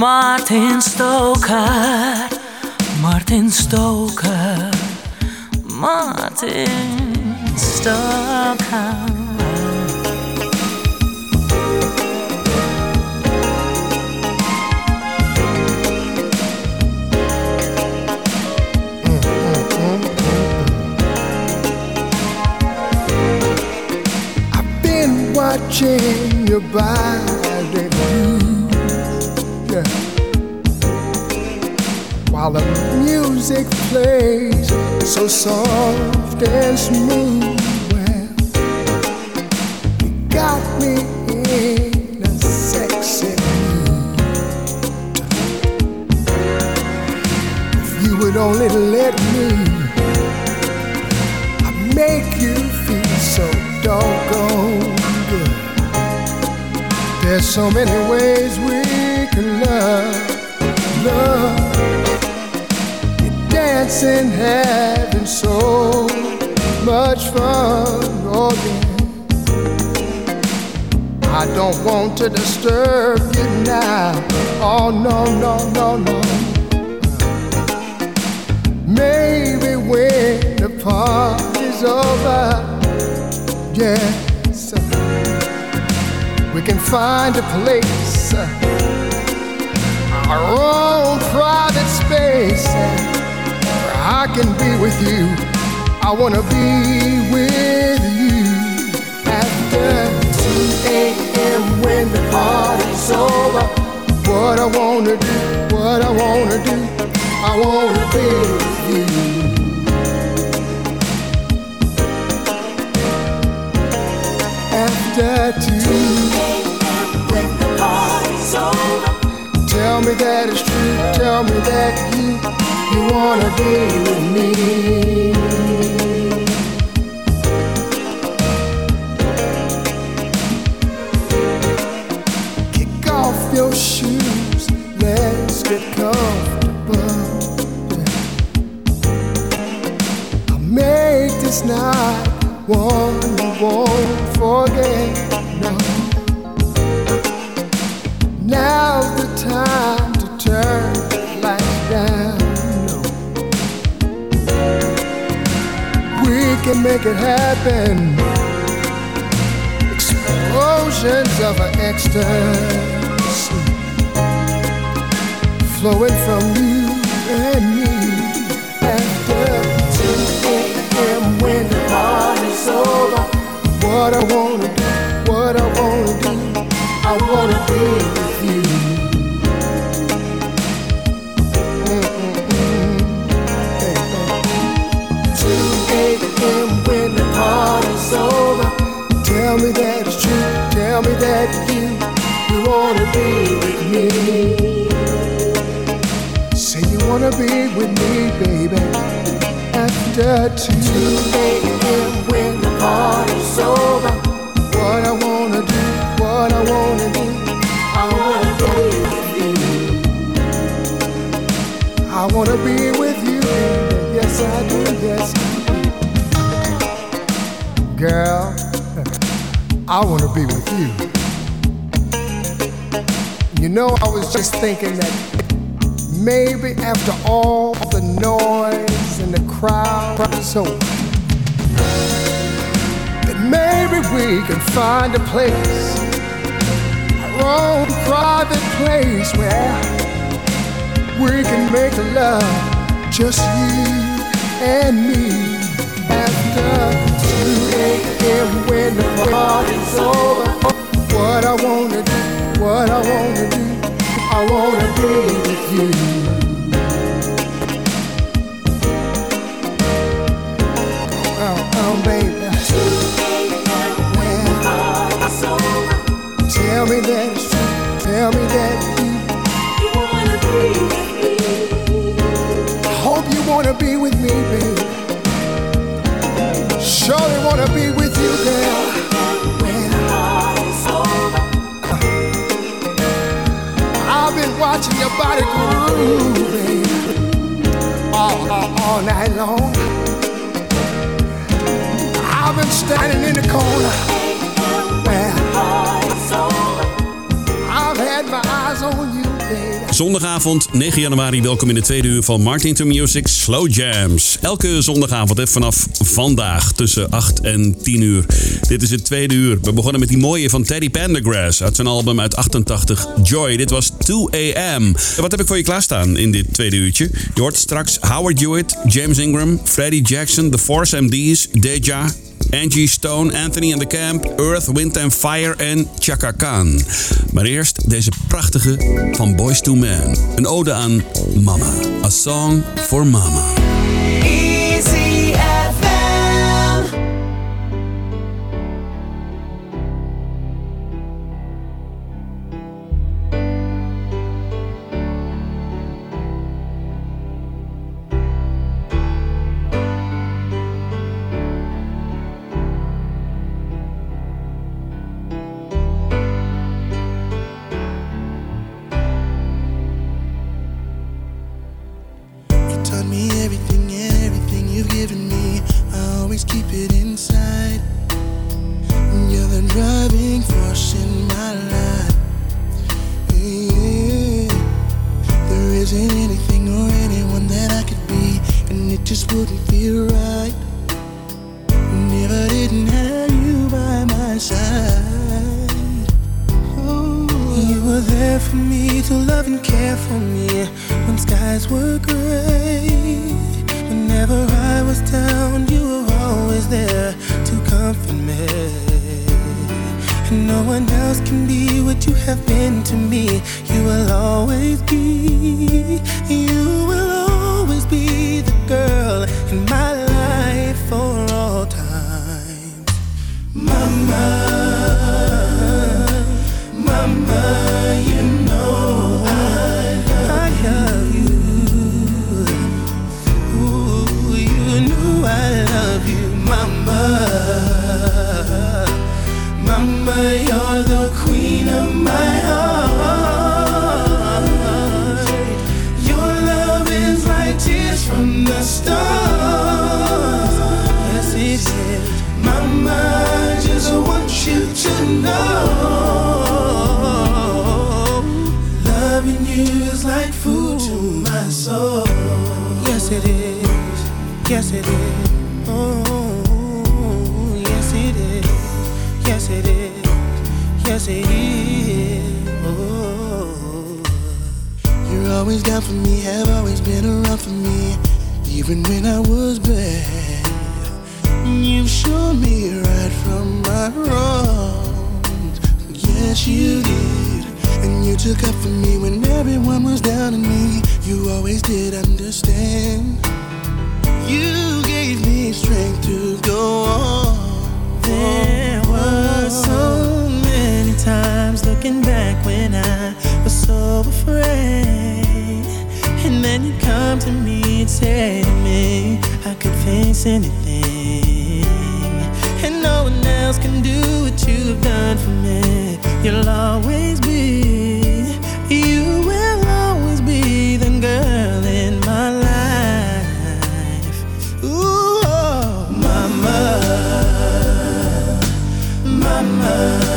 Martin Stoker, Martin Stoker, Martin Stoker. I've been watching your body While the music plays so soft and smooth, well, you got me in a sexy mood. If you would only let me. I make you feel so doggone good. There's so many ways we You're dancing, having so much fun, oh yeah. I don't want to disturb you now. Oh no, no, no, no. Maybe when the party's over, yes, we can find a place, uh, our own private space, can be with you. I wanna be with you after 2 a.m. when the party's over. What I wanna do, what I wanna do, I wanna be with you. After two, a.m. when the party's over. tell me that it's true. Tell me that you you wanna be with me. Make it happen. Explosions of ecstasy flowing from you and me after 2 a.m. when the party's over. What I wanna do, what I wanna do, I wanna be Tell me that it's true, tell me that you, you wanna be with me. Say you wanna be with me, baby. After 2 a.m. when the party's over. What I wanna do, what I wanna do, I wanna be with you. I wanna be with you, baby. Yes, I do, yes, I do. Girl, I wanna be with you. You know, I was just thinking that maybe after all the noise and the crowd over, that maybe we can find a place, our own private place where we can make love, just you and me. After 2 a.m. when the party's over, what I wanna do, what I wanna do, I wanna be with you. Oh, oh, baby. Well, tell me that it's true. Tell me that you. wanna be with me. I hope you wanna be with me, baby. Surely wanna be with you, girl. I've been watching your body groove, all, all, all night long. I've been standing in the corner. Well, I've had my eyes on you Zondagavond 9 januari, welkom in de tweede uur van Martin to Music Slow Jams. Elke zondagavond vanaf vandaag tussen 8 en 10 uur. Dit is het tweede uur. We begonnen met die mooie van Teddy Pendergrass uit zijn album uit 88, Joy. Dit was 2 AM. Wat heb ik voor je klaarstaan in dit tweede uurtje? Je hoort straks Howard Hewitt, James Ingram, Freddie Jackson, The Force MD's, Deja, Angie Stone, Anthony and the Camp, Earth, Wind and Fire en Chaka Khan. Maar eerst deze prachtige van Boys to Men. Een ode aan Mama. A Song for Mama. summer.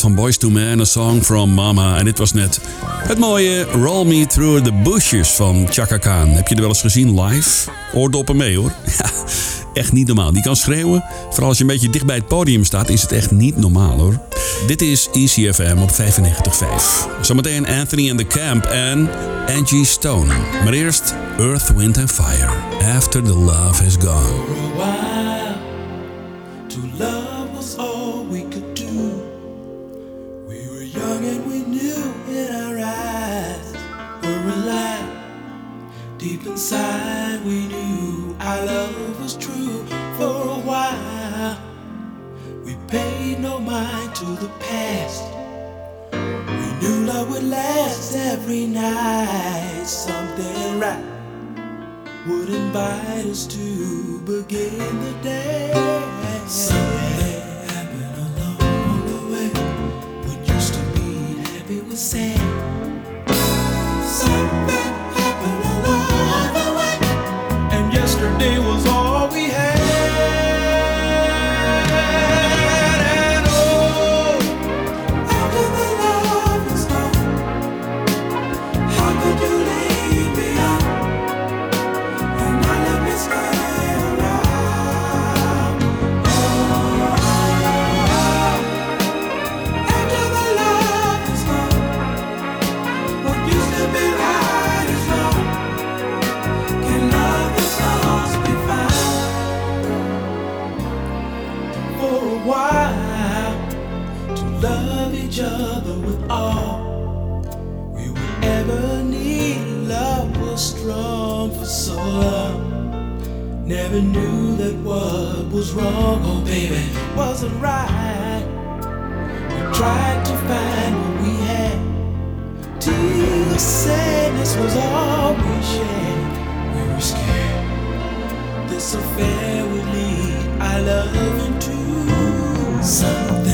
Van Boys to Men, A Song from Mama. En dit was net het mooie Roll Me Through the Bushes van Chaka Khan. Heb je er wel eens gezien live? Oordoppen mee hoor. Ja, echt niet normaal. Die kan schreeuwen. Vooral als je een beetje dicht bij het podium staat, is het echt niet normaal hoor. Dit is ECFM op 95.5. Zometeen Anthony and the Camp en Angie Stone. Maar eerst Earth, Wind and Fire. After the Love Has Gone. Love was all we could every night. Something right would invite us to begin the day. Something happened along the way. What used to be happy was sad. Something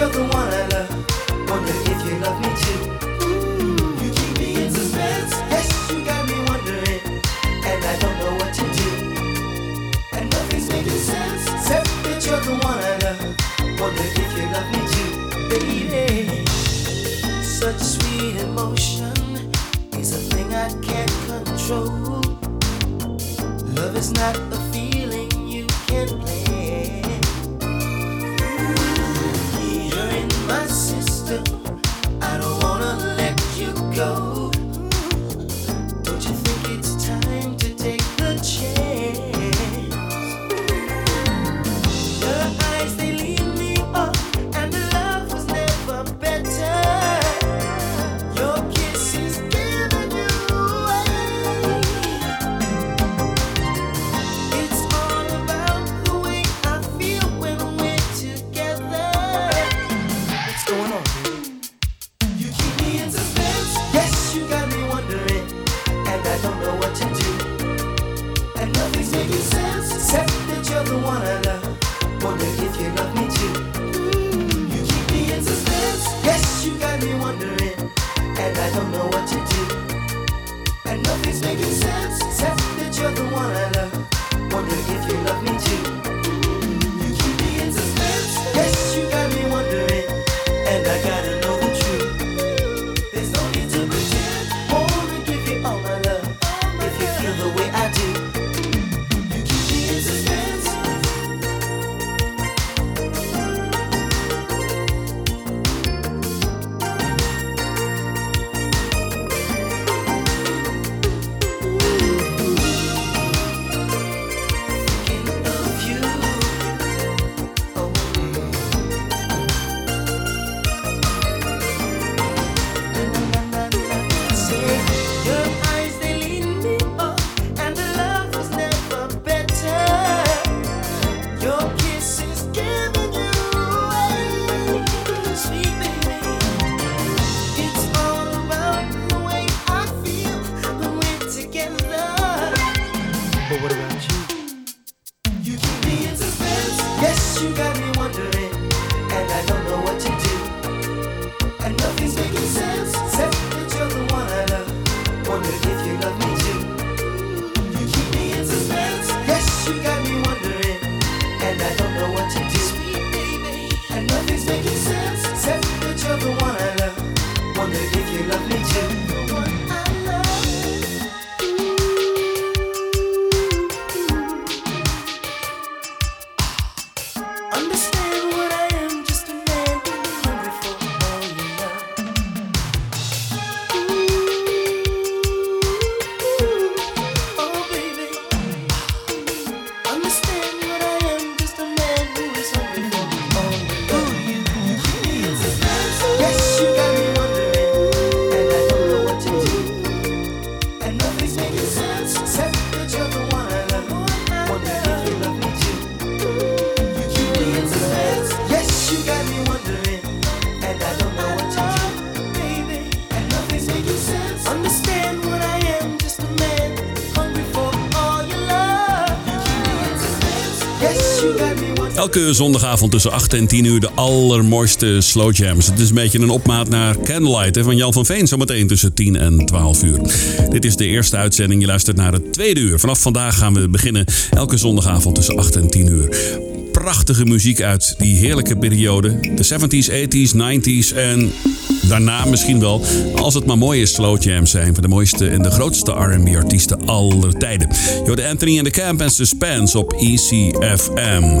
You're the one I love. Wonder if you love me too. Ooh, you keep me in suspense. Yes, you got me wondering, and I don't know what to do. And nothing's making sense. Except that you're the one I love. Wonder if you love me too, baby. Such sweet emotion is a thing I can't control. Love is not a Elke zondagavond tussen 8 en 10 uur de allermooiste slow jams. Het is een beetje een opmaat naar Candlelight van Jan van Veen. Zometeen tussen 10 en 12 uur. Dit is de eerste uitzending. Je luistert naar het tweede uur. Vanaf vandaag gaan we beginnen. Elke zondagavond tussen 8 en 10 uur prachtige muziek uit die heerlijke periode. De 70s, 80s, 90s en daarna misschien wel, als het maar mooie slow jams zijn van de mooiste en de grootste RB-artiesten aller tijden. Jode Anthony en de Camp en Suspense op ECFM.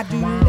I do.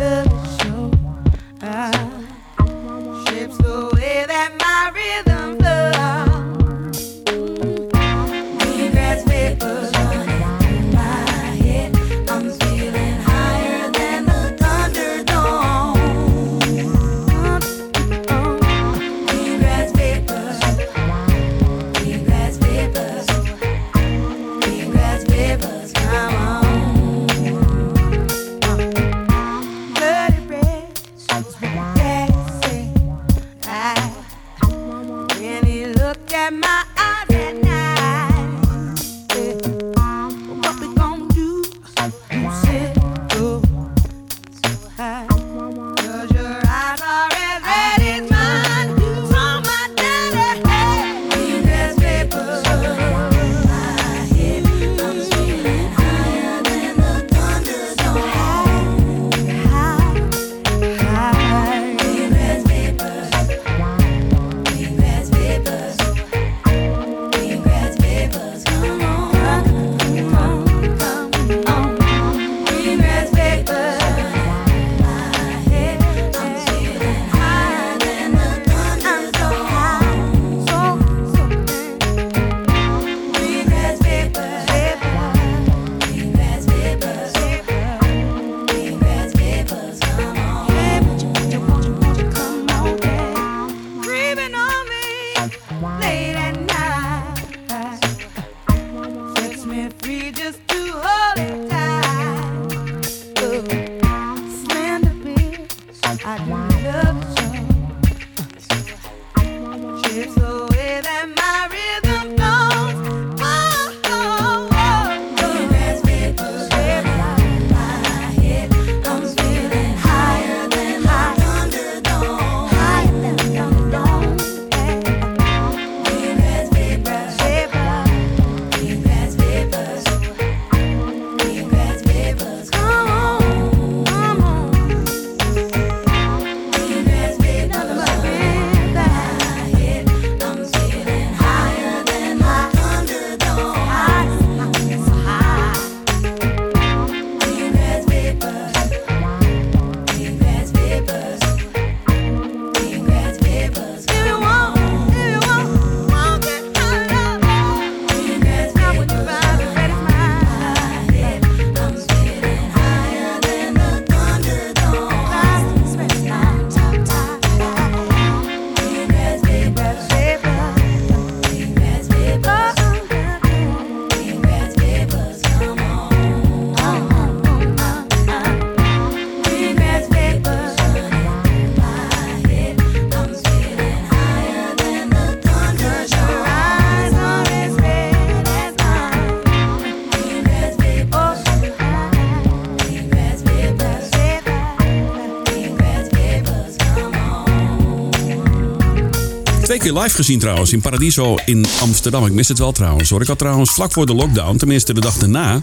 live gezien trouwens. In Paradiso in Amsterdam. Ik mis het wel trouwens hoor. Ik had trouwens vlak voor de lockdown, tenminste de dag daarna.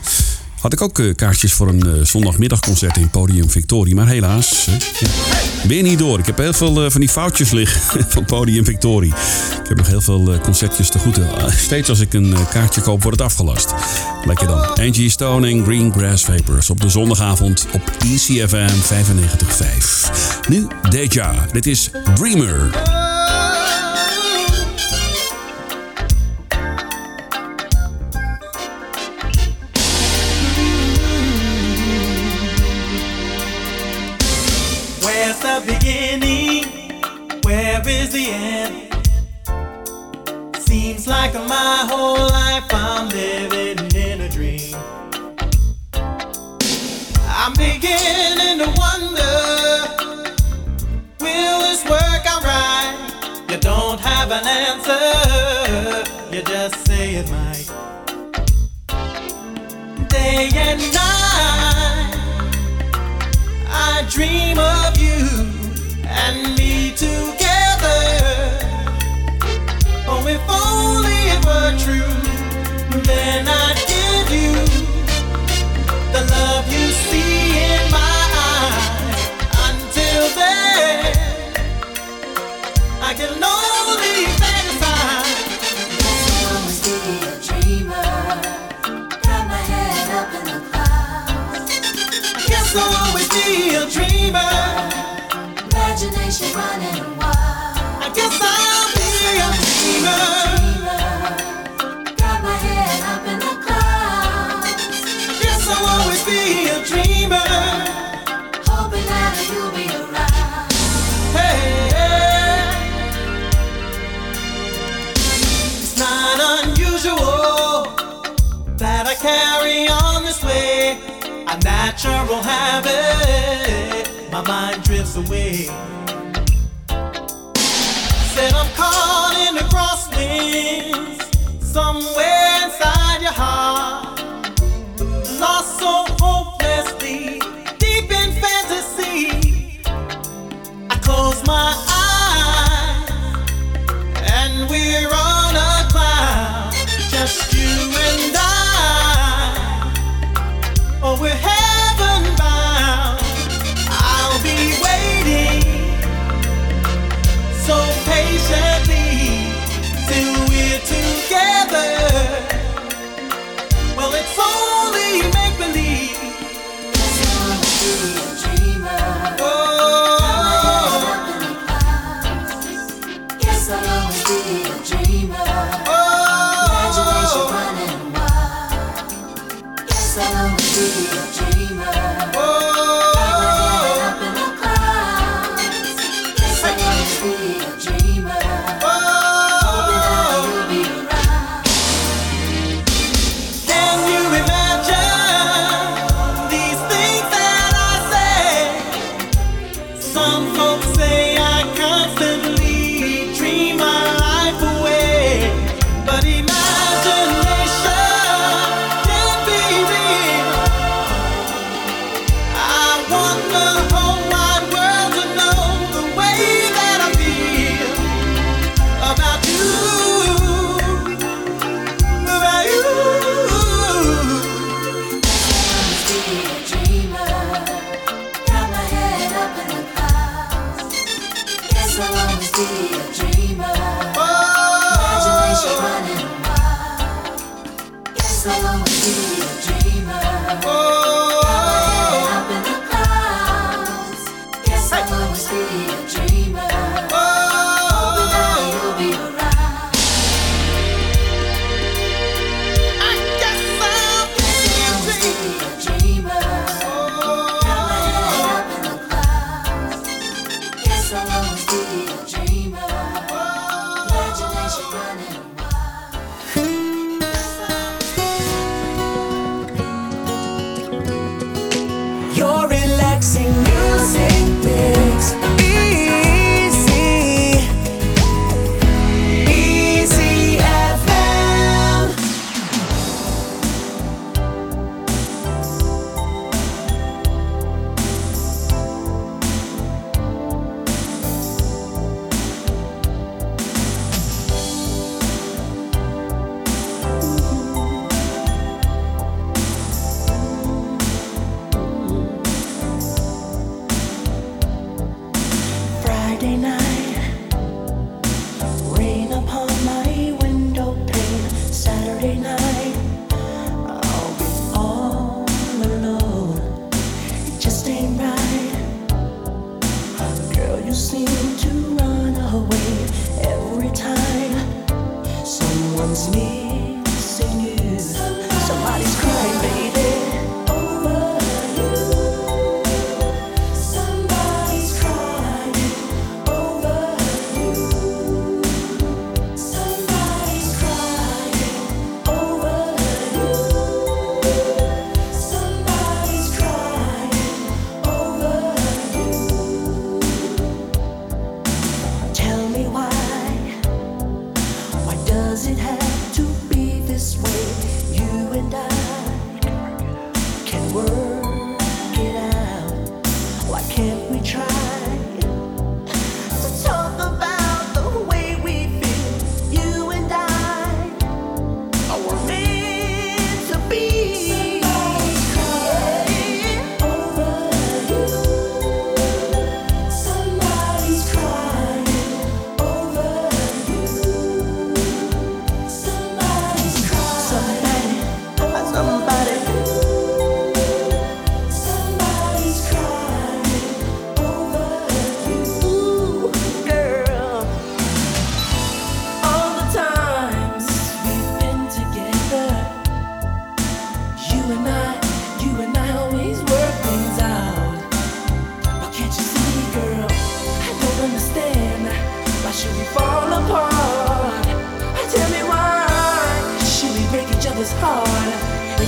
Had ik ook eh, kaartjes voor een eh, zondagmiddagconcert in Podium Victorie. Maar helaas, weer niet door. Ik heb heel veel eh, van die foutjes liggen van Podium Victorie. Ik heb nog heel veel concertjes te goed. Steeds als ik een kaartje koop, wordt het afgelast. Lekker dan. Angie Stone en Green Grass Vapors op de zondagavond op ECFM 95.5. Nu Deja. Dit is Dreamer. is the end. Seems like my whole life I'm living in a dream. I'm beginning to wonder Will this work out right? You don't have an answer, you just say it might. Day and night, I dream of you and me too if only it were true, then I'd give you the love you see in my eyes. Until then, I can only fantasize. Always be a dreamer. My head up in the clouds. Guess I'll always be a dreamer. Imagination running wild. I guess I'll be a natural habit, my mind drifts away. Said I'm caught in the crosswinds, somewhere inside your heart, lost so hopelessly, deep in fantasy. I close my eyes.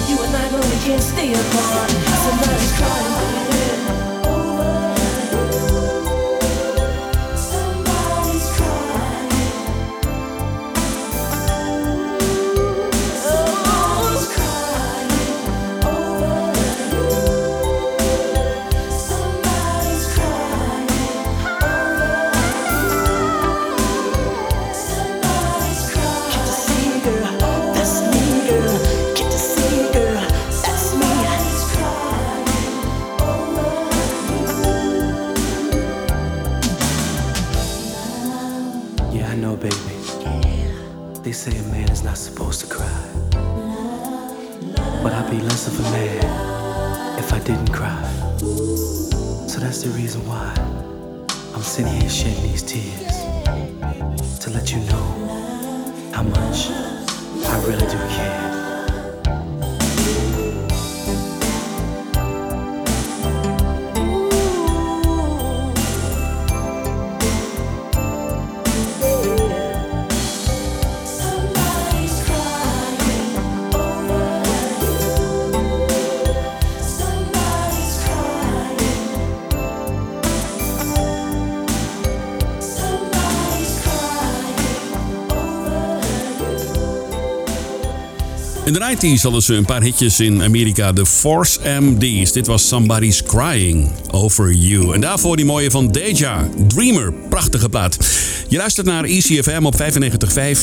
You and I know we can't stay apart. Somebody's crying. De 90s hadden ze een paar hitjes in Amerika, de Force MD's. Dit was Somebody's Crying Over You. En daarvoor die mooie van Deja, Dreamer. Prachtige plaat. Je luistert naar ECFM op 95.5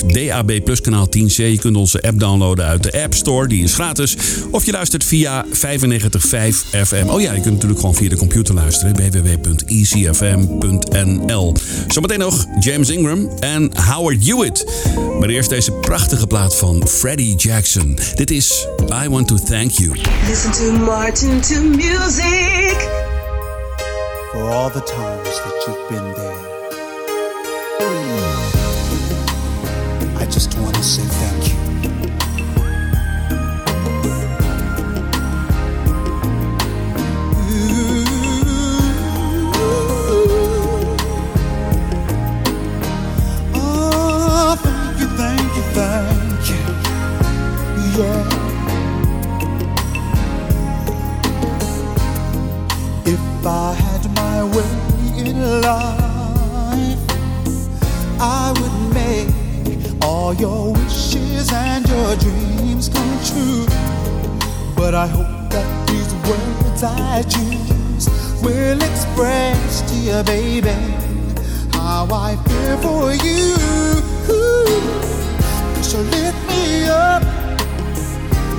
DAB Plus kanaal 10C. Je kunt onze app downloaden uit de App Store, die is gratis. Of je luistert via 95.5 FM. Oh ja, je kunt natuurlijk gewoon via de computer luisteren. www.ecfm.nl Zometeen nog James Ingram en Howard Hewitt. Maar eerst deze prachtige plaat van Freddie Jackson. Dit is I Want To Thank You. Listen to Martin to music. for all the times that you've been there. Just want to say thank you. Oh, thank you, thank you, thank you. Yeah. If I had my way in life, I would all your wishes and your dreams come true. But I hope that these words I choose will express to you, baby, how I feel for you. So lift me up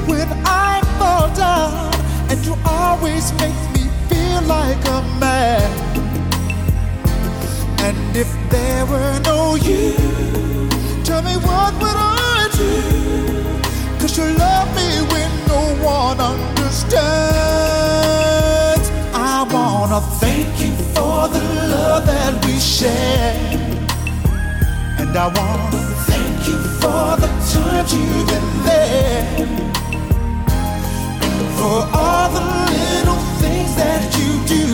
when I fall down, and you always make me feel like a man. And if there were no you, tell me what would I do? Cause you love me when no one understands. I wanna thank you for the love that we share. And I wanna thank you for the times you've been there. For all the little things that you do.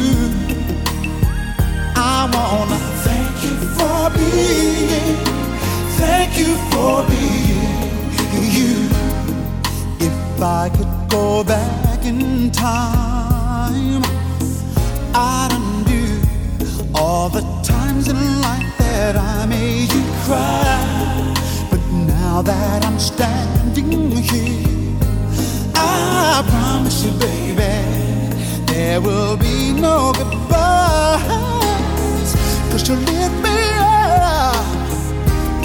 I wanna thank you for being, thank you for being you. If I could go back in time, I'd undo all the times in life that I made you cry. But now that I'm standing here, I promise you, baby, there will be no goodbyes. Cause you lift me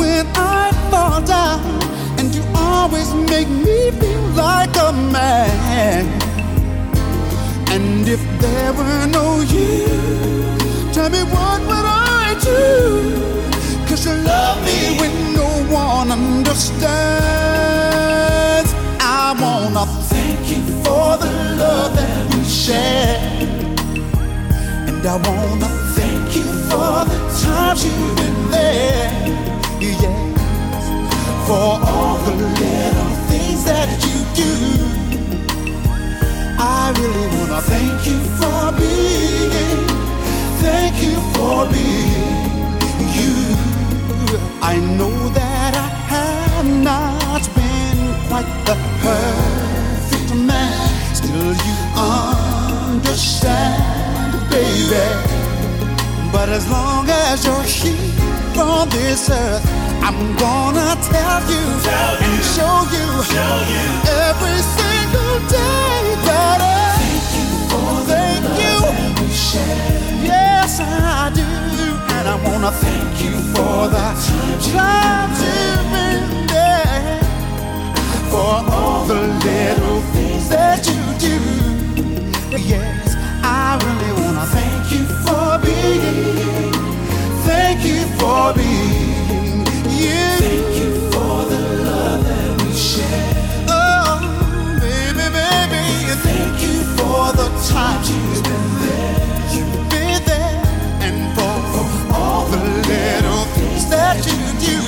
when I fall down, and you always make me feel like a man. And if there were no you, tell me what would I do? Cause you love me when no one understands. I wanna thank you for the love that we share. And I wanna thank you for the times you've been there yes, for all the little things that you do. I really wanna thank you for being, thank you for being you. I know that I have not been quite the perfect man, still you understand, baby. But as long as you're here on this earth, I'm gonna tell you and show you, every single day that I thank you for thank you. Yes, I do, and I wanna thank you for the times you've been there, for all the little things that you do. Yes, I really wanna thank you for being. Thank you for being you. Thank you for the love that we share. Oh, baby, baby, thank you for the times you've been there. You've been there, and for all the little things that you do.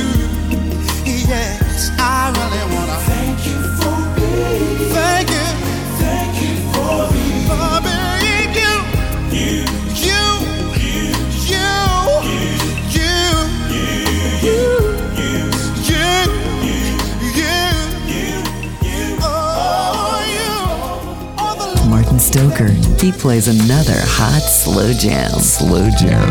Yes, I really wanna thank you for being. Thank you, Stoker. He plays another hot slow jam. Slow jam.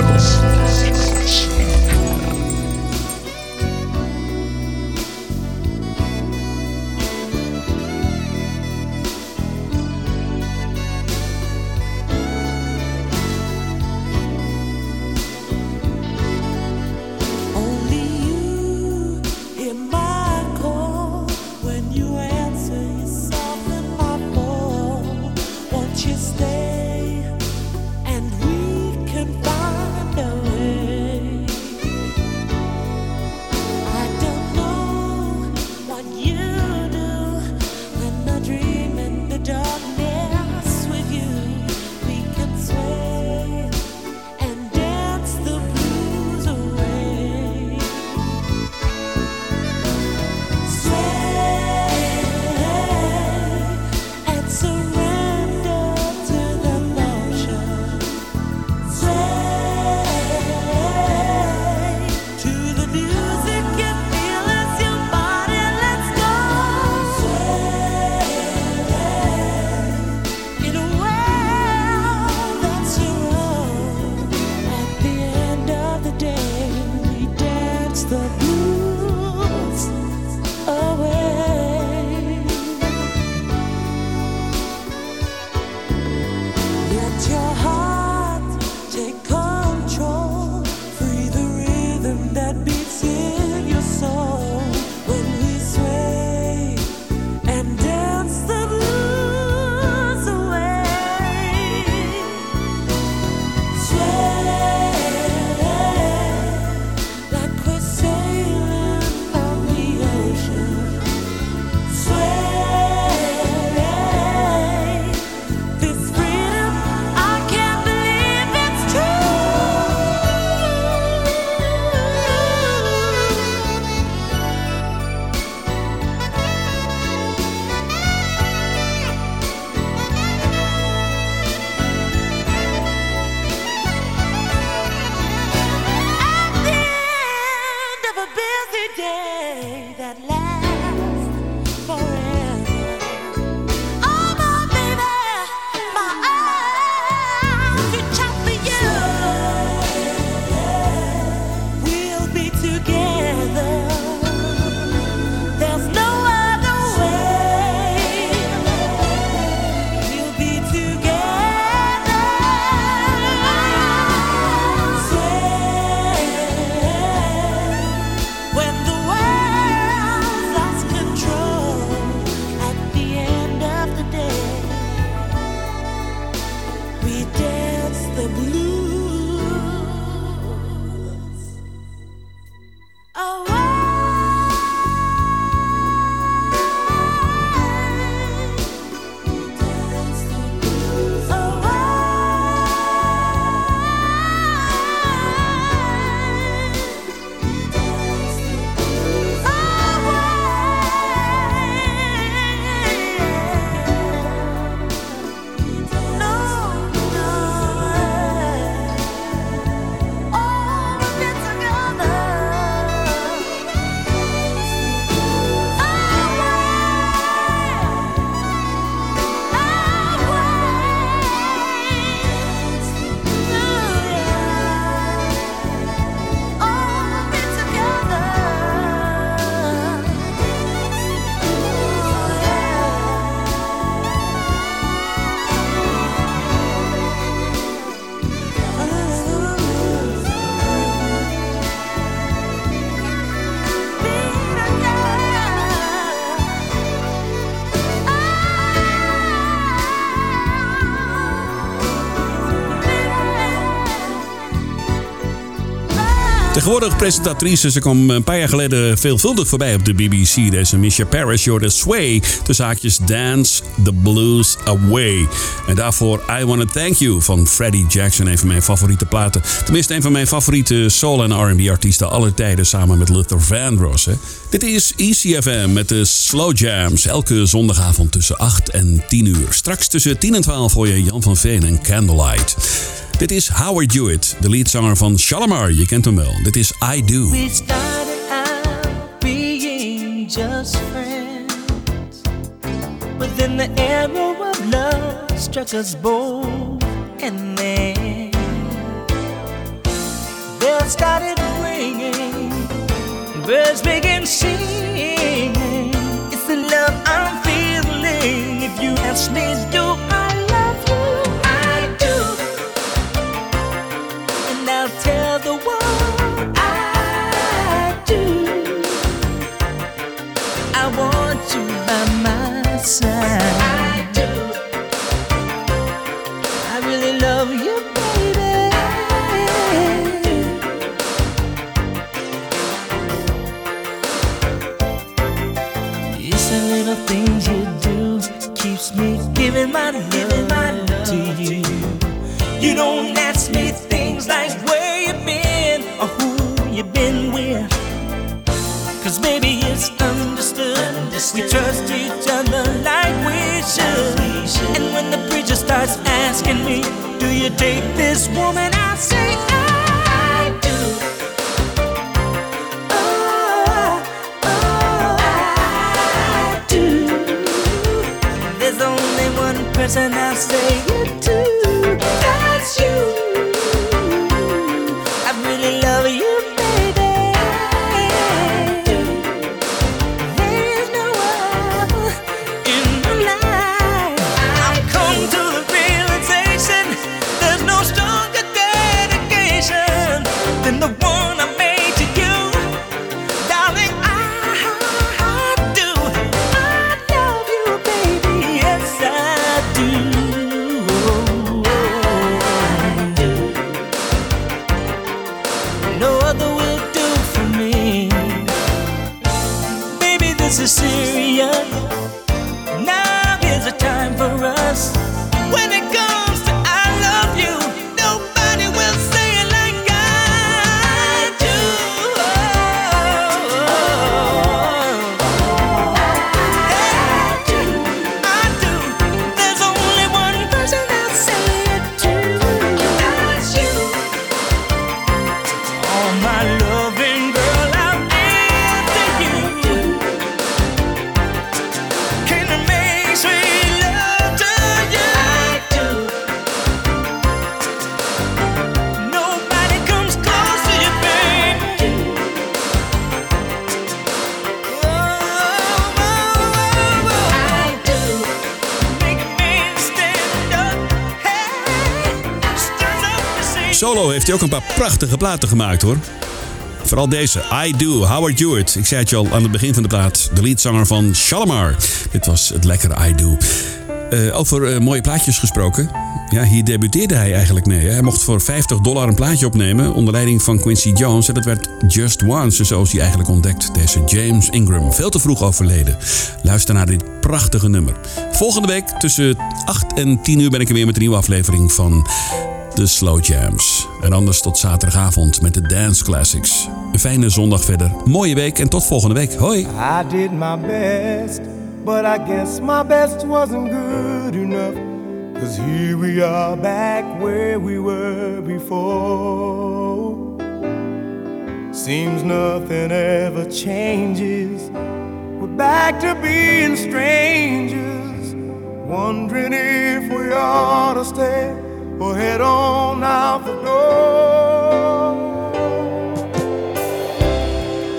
Tegenwoordig presentatrice, ze kwam een paar jaar geleden veelvuldig voorbij op de BBC. Deze Misha Paris, Jordan Sway, de zaakjes Dance the Blues Away. En daarvoor I Wanna Thank You van Freddie Jackson, een van mijn favoriete platen. Tenminste, een van mijn favoriete soul- en R&B artiesten aller tijden, samen met Luther Vandross. Dit is ECFM met de Slow Jams, elke zondagavond tussen 8 en 10 uur. Straks tussen 10 en 12 hoor je Jan van Veen en Candlelight. Dit is Howard Hewitt, de leadzanger van Shalamar. Je kent hem wel. Dit is I Do. We started out being just friends. But then the arrow of love struck us both. And then bells started ringing. Birds began singing. It's the love I'm feeling. If you ask me, do keeps me giving my love, to you. You don't ask me things like where you been or who you been with. Cause maybe it's understood. We trust each other like we should. And when the preacher starts asking me, Do you take this woman? I say, I person I say heeft hij ook een paar prachtige platen gemaakt hoor. Vooral deze, I Do, Howard Hewitt. Ik zei het je al aan het begin van de plaat. De leadzanger van Shalimar. Dit was het lekkere I Do. Eh, over eh, mooie plaatjes gesproken. Ja, hier debuteerde hij eigenlijk mee. hè. Hij mocht voor 50 dollar een plaatje opnemen onder leiding van Quincy Jones. En dat werd Just Once, zoals hij eigenlijk ontdekt. Deze James Ingram, veel te vroeg overleden. Luister naar dit prachtige nummer. Volgende week tussen 8 en 10 uur ben ik er weer met een nieuwe aflevering van de Slow Jams. En anders tot zaterdagavond met de Dance Classics. Een fijne zondag verder. Mooie week en tot volgende week. Hoi! I did my best, but I guess my best wasn't good enough. Cause here we are back where we were before. Seems nothing ever changes. We're back to being strangers, wondering if we ought to stay or head on out the door.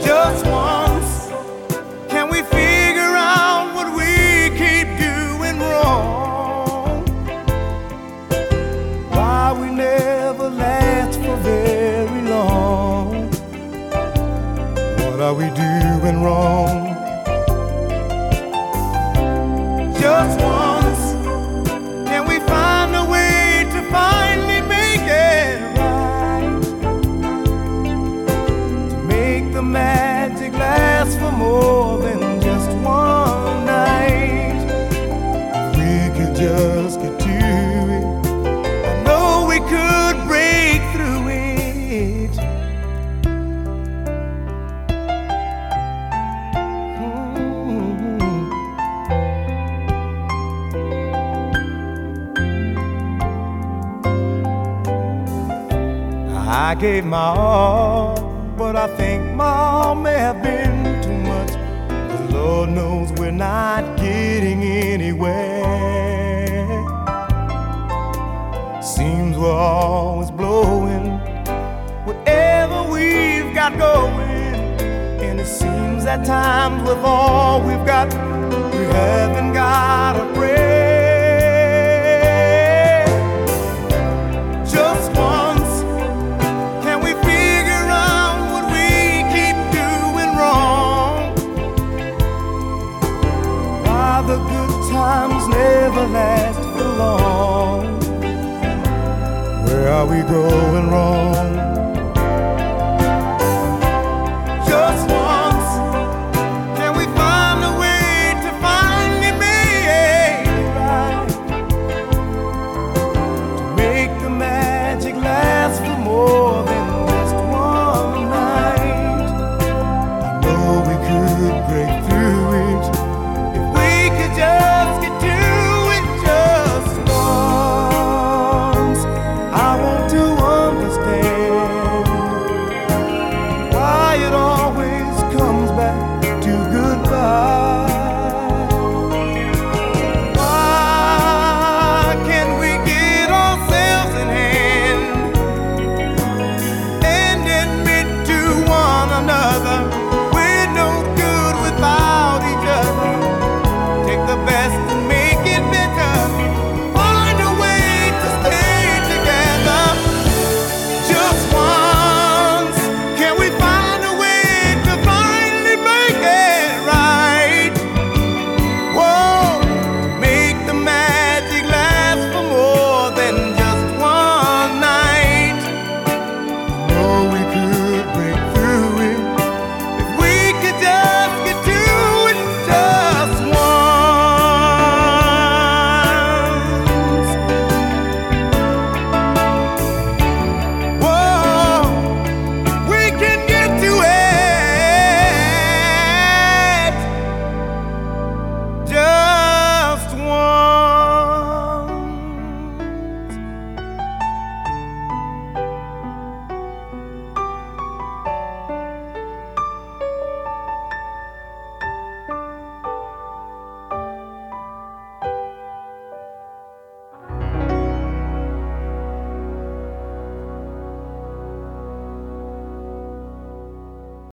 Just once, can we figure out what we keep doing wrong? Why we never last for very long? What are we doing wrong? Last